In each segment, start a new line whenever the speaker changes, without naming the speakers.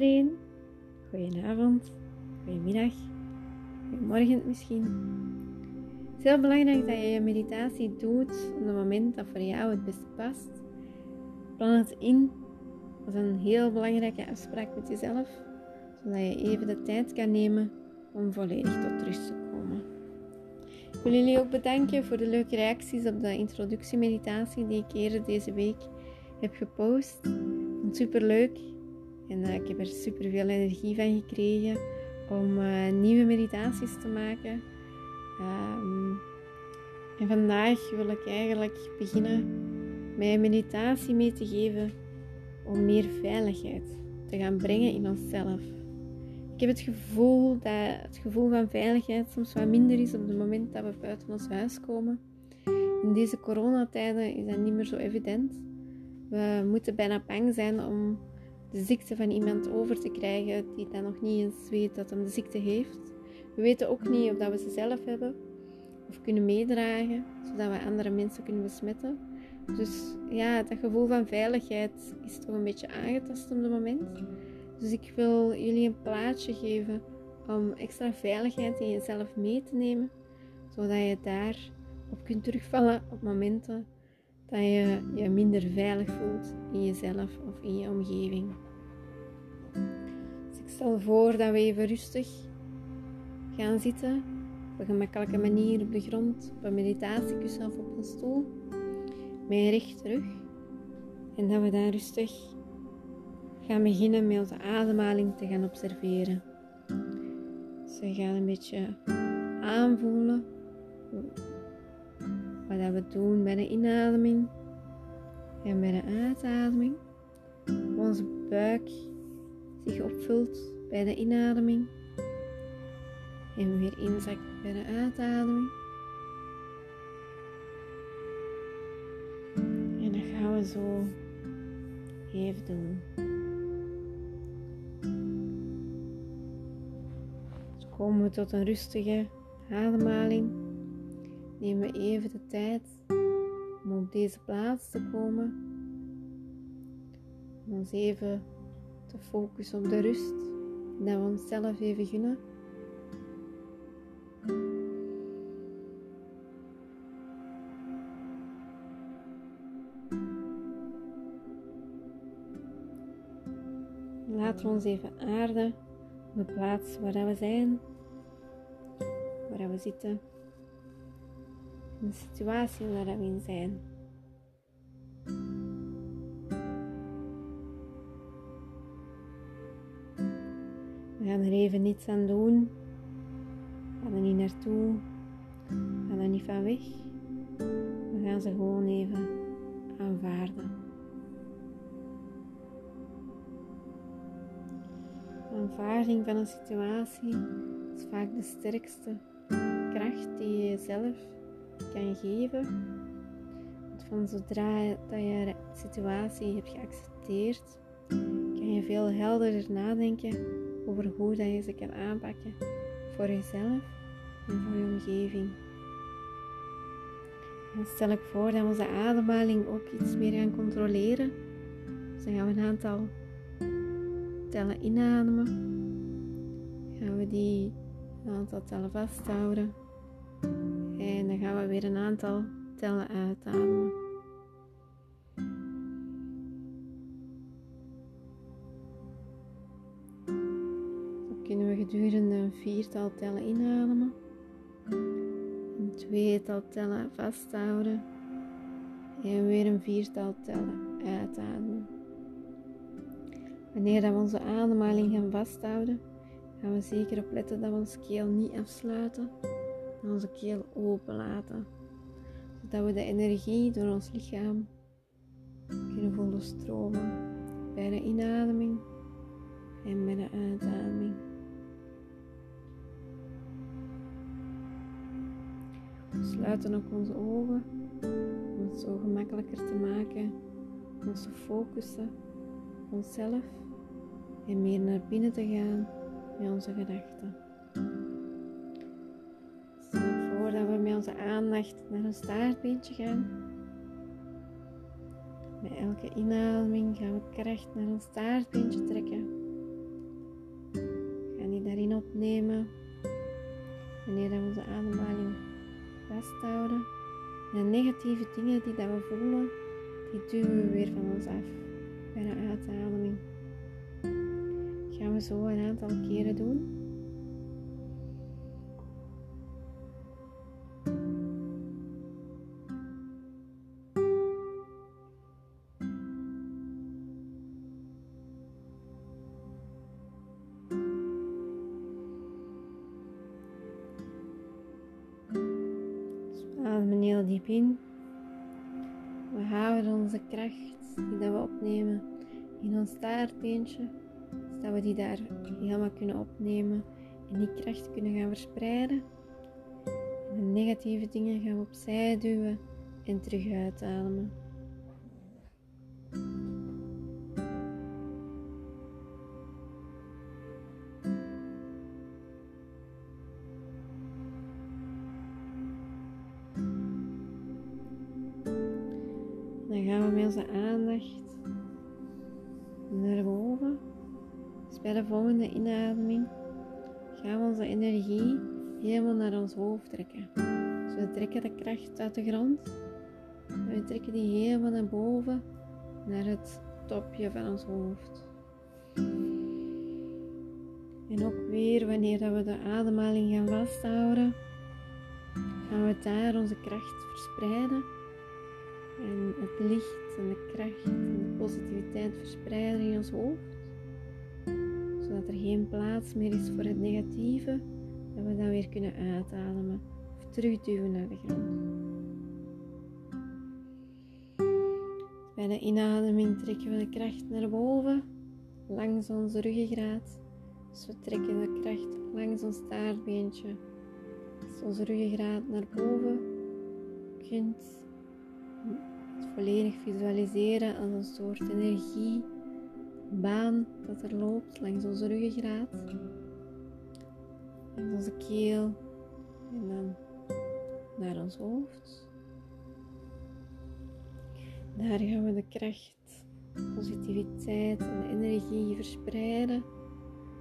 iedereen. Goedenavond, goedemiddag, goedemorgen misschien. Het is heel belangrijk dat je je meditatie doet op het moment dat voor jou het beste past. Plan het in als een heel belangrijke afspraak met jezelf, zodat je even de tijd kan nemen om volledig tot rust te komen. Ik wil jullie ook bedanken voor de leuke reacties op de introductiemeditatie die ik eerder deze week heb gepost. Super leuk en uh, ik heb er super veel energie van gekregen om uh, nieuwe meditaties te maken. Um, en vandaag wil ik eigenlijk beginnen een meditatie mee te geven om meer veiligheid te gaan brengen in onszelf. Ik heb het gevoel dat het gevoel van veiligheid soms wat minder is op het moment dat we buiten ons huis komen. In deze coronatijden is dat niet meer zo evident. We moeten bijna bang zijn om de ziekte van iemand over te krijgen die dan nog niet eens weet dat hij de ziekte heeft. We weten ook niet of dat we ze zelf hebben of kunnen meedragen, zodat we andere mensen kunnen besmetten. Dus ja, dat gevoel van veiligheid is toch een beetje aangetast op het moment. Dus ik wil jullie een plaatje geven om extra veiligheid in jezelf mee te nemen, zodat je daar op kunt terugvallen op momenten dat je je minder veilig voelt in jezelf of in je omgeving. Dus ik stel voor dat we even rustig gaan zitten op een gemakkelijke manier op de grond, op een meditatiekussen of op een stoel, met recht terug. En dat we dan rustig gaan beginnen met onze ademhaling te gaan observeren. Dus we gaan een beetje aanvoelen wat we doen bij de inademing en bij de uitademing. Onze buik zich opvult bij de inademing en weer inzakt bij de uitademing. En dat gaan we zo even doen. Dus komen we tot een rustige ademhaling nemen we even de tijd om op deze plaats te komen. Om ons even te focussen op de rust. Dat we onszelf even gunnen. Laten we ons even aarden op de plaats waar we zijn, waar we zitten de situatie waar we in zijn. We gaan er even niets aan doen. We gaan er niet naartoe. We gaan er niet van weg. We gaan ze gewoon even aanvaarden. Aanvaarding van een situatie is vaak de sterkste kracht die je zelf kan geven. Want van zodra dat je de situatie hebt geaccepteerd, kan je veel helderder nadenken over hoe dat je ze kan aanpakken voor jezelf en voor je omgeving. En stel ik voor dat we onze ademhaling ook iets meer gaan controleren. Dus dan gaan we een aantal tellen inademen. Gaan we die een aantal tellen vasthouden. En dan gaan we weer een aantal tellen uitademen. Dan kunnen we gedurende een viertal tellen inademen. Een tweetal tellen vasthouden. En weer een viertal tellen uitademen. Wanneer we onze ademhaling gaan vasthouden, gaan we zeker opletten dat we ons keel niet afsluiten en onze keel open laten, zodat we de energie door ons lichaam kunnen voelen stromen bij de inademing en bij de uitademing. We sluiten ook onze ogen om het zo gemakkelijker te maken om ons te focussen op onszelf en meer naar binnen te gaan met onze gedachten. Onze aandacht naar een staartbeentje gaan. Met elke inademing gaan we kracht naar een staartbeentje trekken. opnemen. Wanneer we onze ademhaling vasthouden. En de negatieve dingen die dat we voelen, die duwen we weer van ons af bij de uitademing. gaan we zo een aantal keren doen. Staartbeentje, zodat we die daar helemaal kunnen opnemen en die kracht kunnen gaan verspreiden. En de negatieve dingen gaan we opzij duwen en terug uitademen. Volgende inademing gaan we onze energie helemaal naar ons hoofd trekken. Dus we trekken de kracht uit de grond. En we trekken die helemaal naar boven, naar het topje van ons hoofd. En ook weer wanneer we de ademhaling gaan vasthouden, gaan we daar onze kracht verspreiden en het licht en de kracht en de positiviteit verspreiden in ons hoofd. Zodat er geen plaats meer is voor het negatieve. Dat we dan weer kunnen uitademen of terugduwen naar de grond. Bij de inademing trekken we de kracht naar boven, langs onze ruggengraat. Dus we trekken de kracht langs ons staartbeentje. Als onze ruggengraat naar boven kunt het volledig visualiseren als een soort energiebaan dat er loopt langs onze ruggengraat, langs onze keel en dan naar ons hoofd. Daar gaan we de kracht, positiviteit en energie verspreiden,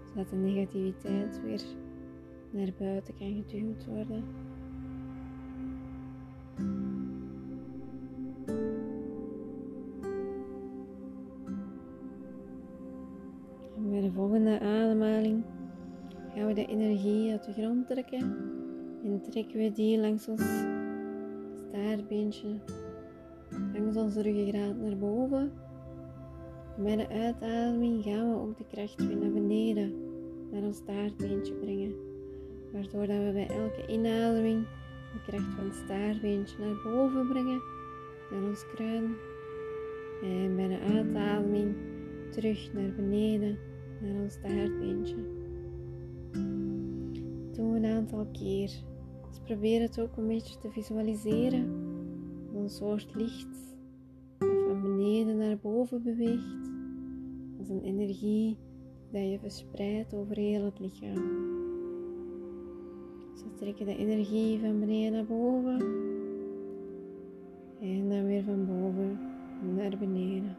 zodat de negativiteit weer naar buiten kan geduwd worden. De grond trekken en trekken we die langs ons staartbeentje, langs onze ruggengraat naar boven. bij de uitademing gaan we ook de kracht weer naar beneden, naar ons staartbeentje brengen. Waardoor dat we bij elke inademing de kracht van het staartbeentje naar boven brengen, naar ons kruin. En bij de uitademing terug naar beneden naar ons staartbeentje. Een aantal keer. Dus probeer het ook een beetje te visualiseren. Een soort licht dat van beneden naar boven beweegt. Als een energie dat je verspreidt over heel het lichaam. Dus we trekken de energie van beneden naar boven. En dan weer van boven naar beneden.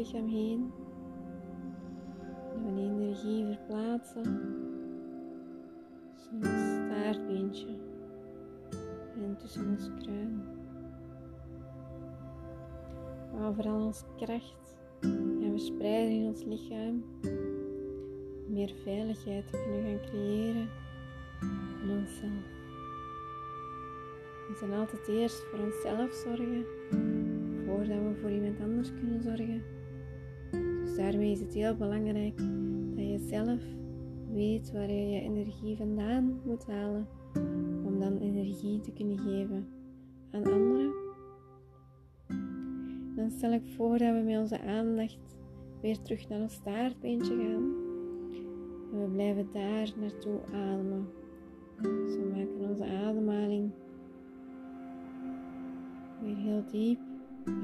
Lichaam heen. We die energie verplaatsen. Ons staartbeentje en tussen ons kruin. Waar vooral ons kracht en verspreiden in ons lichaam meer veiligheid te kunnen gaan creëren in onszelf. We zijn altijd eerst voor onszelf zorgen, voordat we voor iemand anders kunnen zorgen. Daarmee is het heel belangrijk dat je zelf weet waar je je energie vandaan moet halen om dan energie te kunnen geven aan anderen. Dan stel ik voor dat we met onze aandacht weer terug naar ons staartbeentje gaan. En we blijven daar naartoe ademen. Dus we maken onze ademhaling weer heel diep.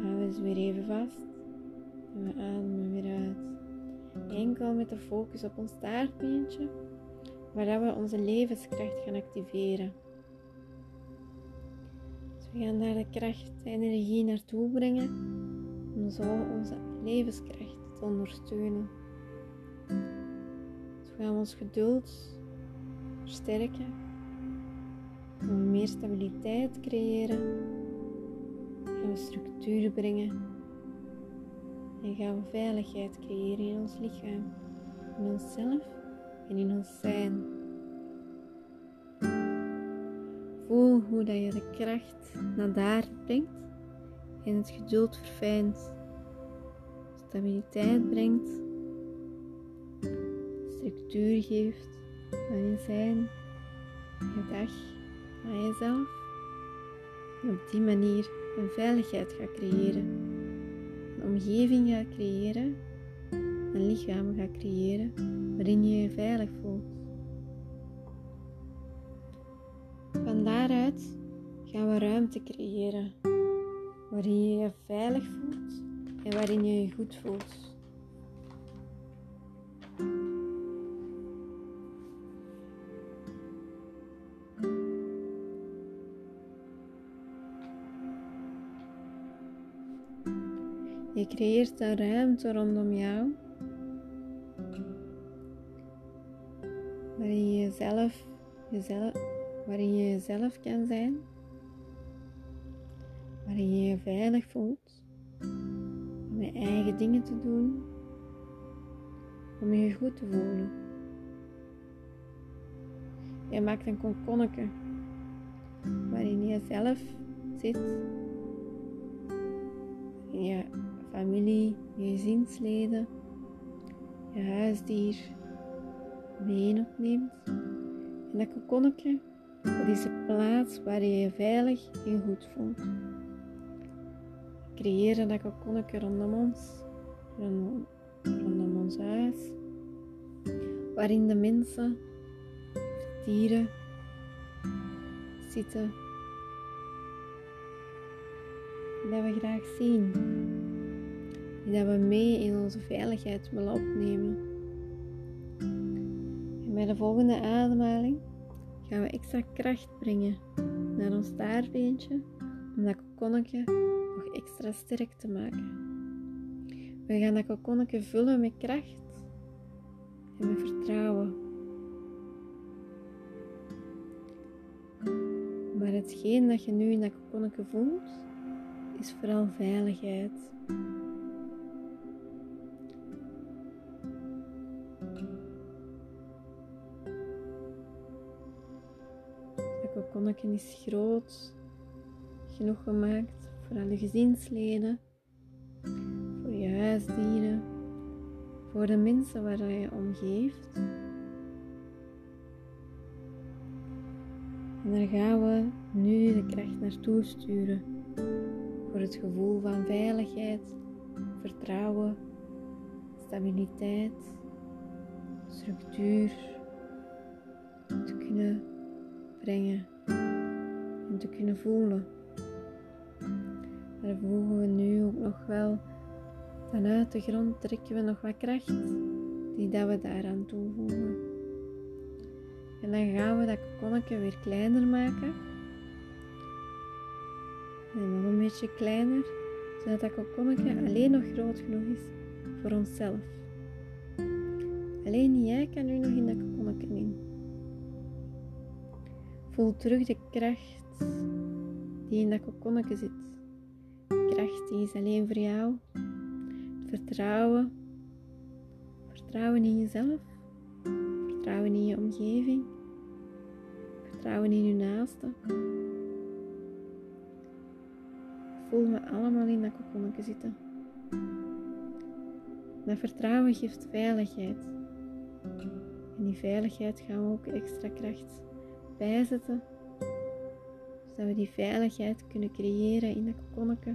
Houden ze weer even vast. En we ademen weer uit. Enkel met de focus op ons staartbeentje, waar we onze levenskracht gaan activeren. Dus we gaan daar de kracht, de energie naartoe brengen, om zo onze levenskracht te ondersteunen. Dus we gaan ons geduld versterken, om meer stabiliteit creëren, gaan we structuur brengen en gaan veiligheid creëren in ons lichaam, in onszelf en in ons zijn. Voel hoe dat je de kracht naar daar brengt en het geduld verfijnt, stabiliteit brengt, structuur geeft aan je zijn, je dag, aan jezelf. En op die manier een veiligheid gaat creëren omgeving gaat creëren, een lichaam gaat creëren waarin je je veilig voelt. Van daaruit gaan we ruimte creëren waarin je je veilig voelt en waarin je je goed voelt. Je creëert een ruimte rondom jou. Waarin je jezelf, jezelf, waarin je jezelf kan zijn. Waarin je je veilig voelt. Om je eigen dingen te doen. Om je goed te voelen. Je maakt een konkonnetje waarin je zelf zit. Je familie, je gezinsleden, je huisdier mee opneemt. En dat kokonnetje, dat is de plaats waar je je veilig en goed voelt. Creëren dat kokonnetje rondom ons, rondom, rondom ons huis, waarin de mensen, de dieren zitten dat we graag zien die dat we mee in onze veiligheid willen opnemen. En bij de volgende ademhaling gaan we extra kracht brengen naar ons staartbeentje om dat kokonnetje nog extra sterk te maken. We gaan dat kokonnetje vullen met kracht en met vertrouwen. Maar hetgeen dat je nu in dat kokonnetje voelt, is vooral veiligheid. Is groot genoeg gemaakt voor alle gezinsleden, voor je huisdieren, voor de mensen waar je omgeeft. En daar gaan we nu de kracht naartoe sturen voor het gevoel van veiligheid, vertrouwen, stabiliteit, structuur te kunnen brengen te kunnen voelen. Daar voegen we nu ook nog wel vanuit de grond trekken we nog wat kracht die dat we daaraan toevoegen. En dan gaan we dat kokonnetje weer kleiner maken. En nog een beetje kleiner, zodat dat kokonnetje alleen nog groot genoeg is voor onszelf. Alleen jij kan nu nog in dat kokonnetje in. Voel terug de kracht die in dat kokonnetje zit. Kracht die is alleen voor jou. Vertrouwen. Vertrouwen in jezelf. Vertrouwen in je omgeving. Vertrouwen in je naasten. Voel me allemaal in dat kokonnetje zitten. Dat vertrouwen geeft veiligheid. En die veiligheid gaan we ook extra kracht bijzetten, zodat we die veiligheid kunnen creëren in dat kokonnetje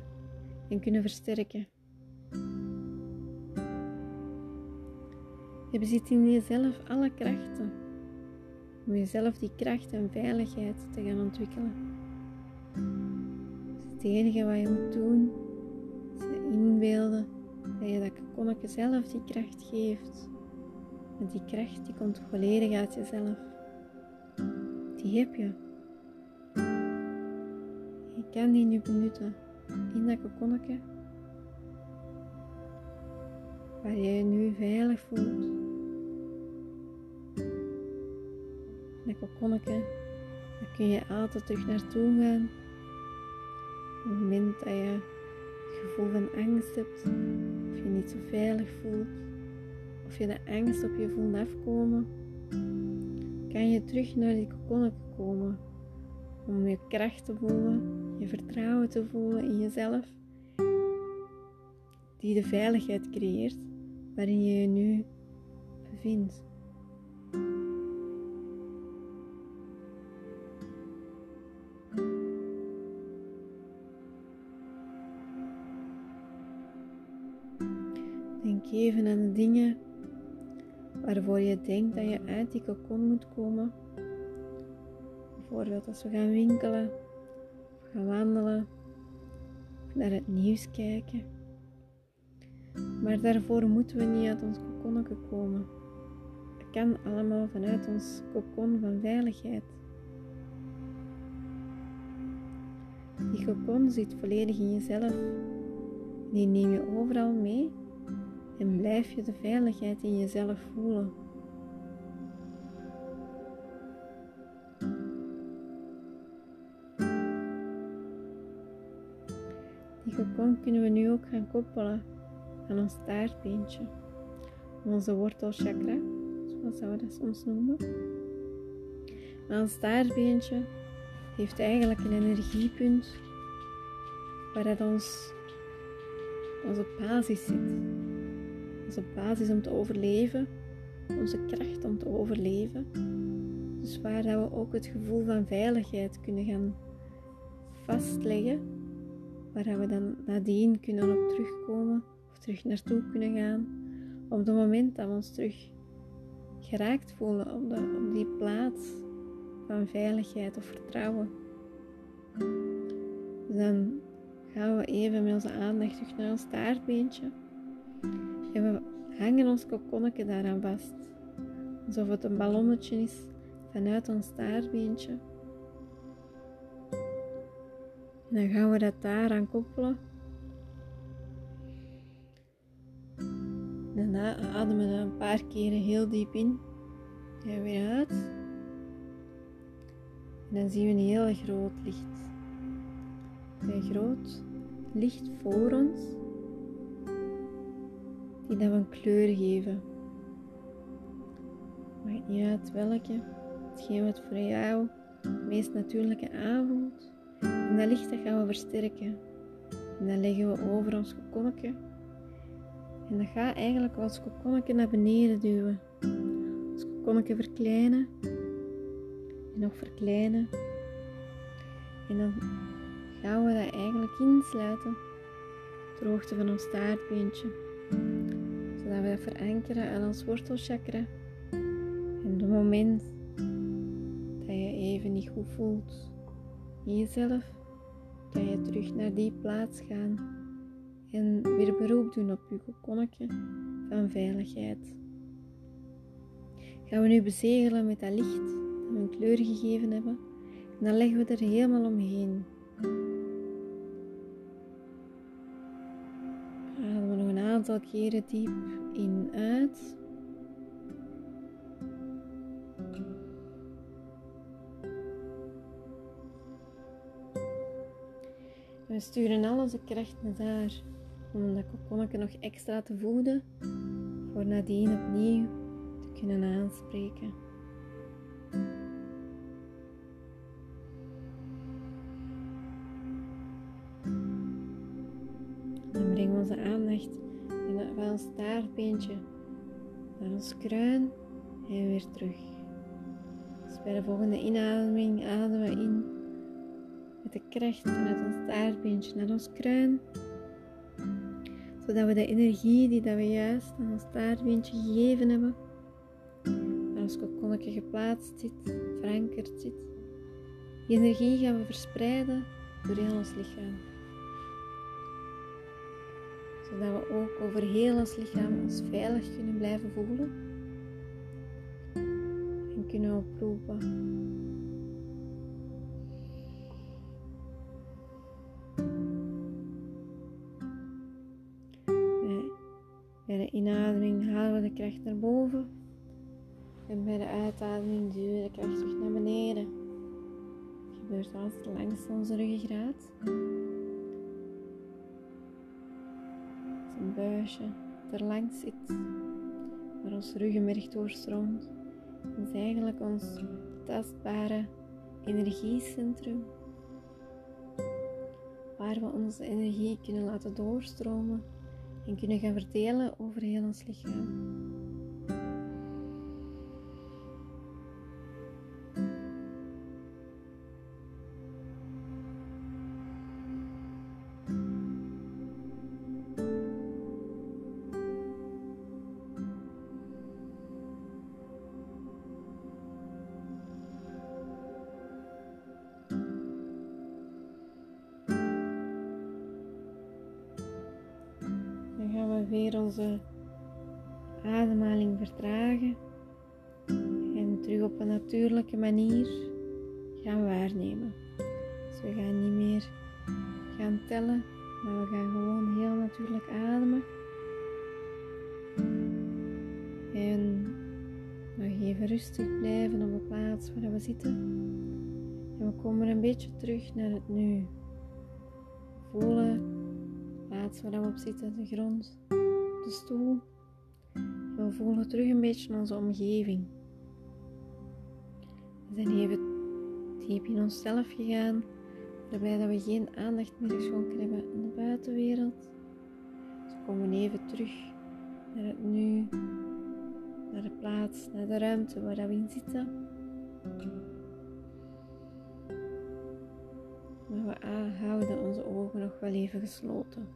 en kunnen versterken. Je bezit in jezelf alle krachten om jezelf die kracht en veiligheid te gaan ontwikkelen. Dus het enige wat je moet doen is je inbeelden dat je dat kokonnetje zelf die kracht geeft. En die kracht die komt volledig uit jezelf. Die heb je. Je kan die nu benutten in dat kokonnetje waar je je nu veilig voelt. Dat kokonnetje, daar kun je altijd terug naartoe gaan. Op het moment dat je het gevoel van angst hebt, of je niet zo veilig voelt, of je de angst op je voelt afkomen, kan je terug naar die kokonnetje komen. Om je kracht te voelen, je vertrouwen te voelen in jezelf, die de veiligheid creëert waarin je je nu bevindt. Denk even aan de dingen waarvoor je denkt dat je uit die kokon moet komen. Bijvoorbeeld als we gaan winkelen, of gaan wandelen, of naar het nieuws kijken. Maar daarvoor moeten we niet uit ons kokonnetje komen. Het kan allemaal vanuit ons kokon van veiligheid. Die kokon zit volledig in jezelf. Die neem je overal mee en blijf je de veiligheid in jezelf voelen. Die kokon kunnen we nu ook gaan koppelen aan ons staartbeentje, onze wortelchakra, zoals we dat soms noemen. Maar ons staartbeentje heeft eigenlijk een energiepunt waar het ons onze basis zit. Onze basis om te overleven, onze kracht om te overleven. Dus waar dat we ook het gevoel van veiligheid kunnen gaan vastleggen, waar we dan nadien kunnen op terugkomen terug naartoe kunnen gaan. Op het moment dat we ons terug geraakt voelen op, de, op die plaats van veiligheid of vertrouwen. Dus dan gaan we even met onze aandacht terug naar ons staartbeentje. En we hangen ons kokonnetje daaraan vast. Alsof het een ballonnetje is vanuit ons staartbeentje. En dan gaan we dat daaraan koppelen Daarna ademen we een paar keren heel diep in. En weer uit. En dan zien we een heel groot licht. Een groot licht voor ons. Die dat we een kleur geven. Maakt niet uit welke. Hetgeen wat voor jou het meest natuurlijke aanvoelt. En dat licht dat gaan we versterken. En dan leggen we over ons kokonnetje en dat gaat eigenlijk als kokonnetje naar beneden duwen. Als kokonnetje verkleinen. En nog verkleinen. En dan gaan we dat eigenlijk insluiten. Ter hoogte van ons staartbeentje. Dat verankeren aan ons wortelchakra. En op het moment dat je even niet goed voelt in jezelf, kan je terug naar die plaats gaan en weer beroep doen op uw kokonnetje van veiligheid. Gaan we nu bezegelen met dat licht dat we een kleur gegeven hebben en dan leggen we er helemaal omheen. Aantal keren diep in uit. we sturen al onze kracht naar daar om dat kokonnetje nog extra te voeden voor nadien opnieuw te kunnen aanspreken. Staartbeentje naar ons kruin en weer terug. Dus bij de volgende inademing ademen we in met de kracht vanuit ons staartbeentje naar ons kruin zodat we de energie die dat we juist aan ons taartbeentje gegeven hebben, waar ons kokonnetje geplaatst zit, verankerd zit, die energie gaan we verspreiden door heel ons lichaam. Zodat we ook over heel ons lichaam ons veilig kunnen blijven voelen en kunnen oproepen. Bij de inademing halen we de kracht naar boven. En bij de uitademing duwen we de kracht terug naar beneden. Het gebeurt altijd langs onze ruggengraat. Een buisje dat er langs zit, waar ons ruggenmerg doorstroomt. Is eigenlijk ons tastbare energiecentrum, waar we onze energie kunnen laten doorstromen en kunnen gaan verdelen over heel ons lichaam. Onze ademhaling vertragen en terug op een natuurlijke manier gaan waarnemen. Dus we gaan niet meer gaan tellen, maar we gaan gewoon heel natuurlijk ademen. En nog even rustig blijven op de plaats waar we zitten. En we komen een beetje terug naar het nu. Voelen de plaats waar we op zitten, de grond de stoel. We voelen terug een beetje onze omgeving. We zijn even diep in onszelf gegaan, waarbij dat we geen aandacht meer geschonken hebben aan de buitenwereld. Dus we komen even terug naar het nu, naar de plaats, naar de ruimte waar we in zitten. Maar we houden onze ogen nog wel even gesloten.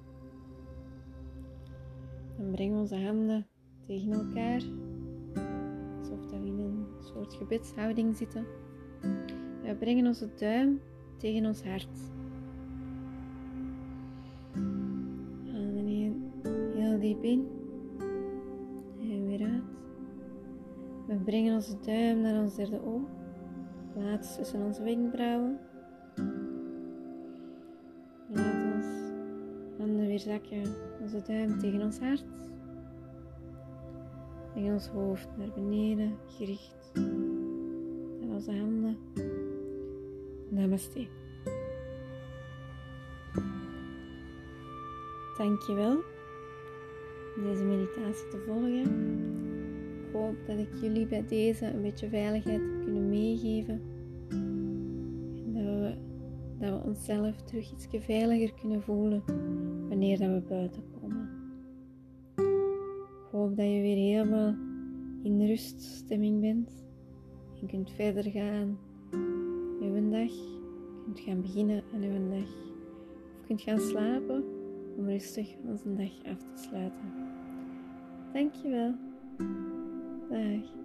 Dan brengen we onze handen tegen elkaar. Alsof we in een soort gebedshouding zitten. We brengen onze duim tegen ons hart. Adem heel diep in. En weer uit. We brengen onze duim naar ons derde oog. Plaats tussen onze wenkbrauwen. Zakken onze duim tegen ons hart. En ons hoofd naar beneden gericht. En onze handen. Namaste. Dankjewel om deze meditatie te volgen. Ik hoop dat ik jullie bij deze een beetje veiligheid heb kunnen meegeven. En dat we, dat we onszelf terug iets veiliger kunnen voelen wanneer dat we buiten komen. Ik hoop dat je weer helemaal in ruststemming bent en kunt verder gaan een dag. Kunt gaan beginnen aan uw dag. Of kunt gaan slapen om rustig onze dag af te sluiten. Dankjewel. Dag.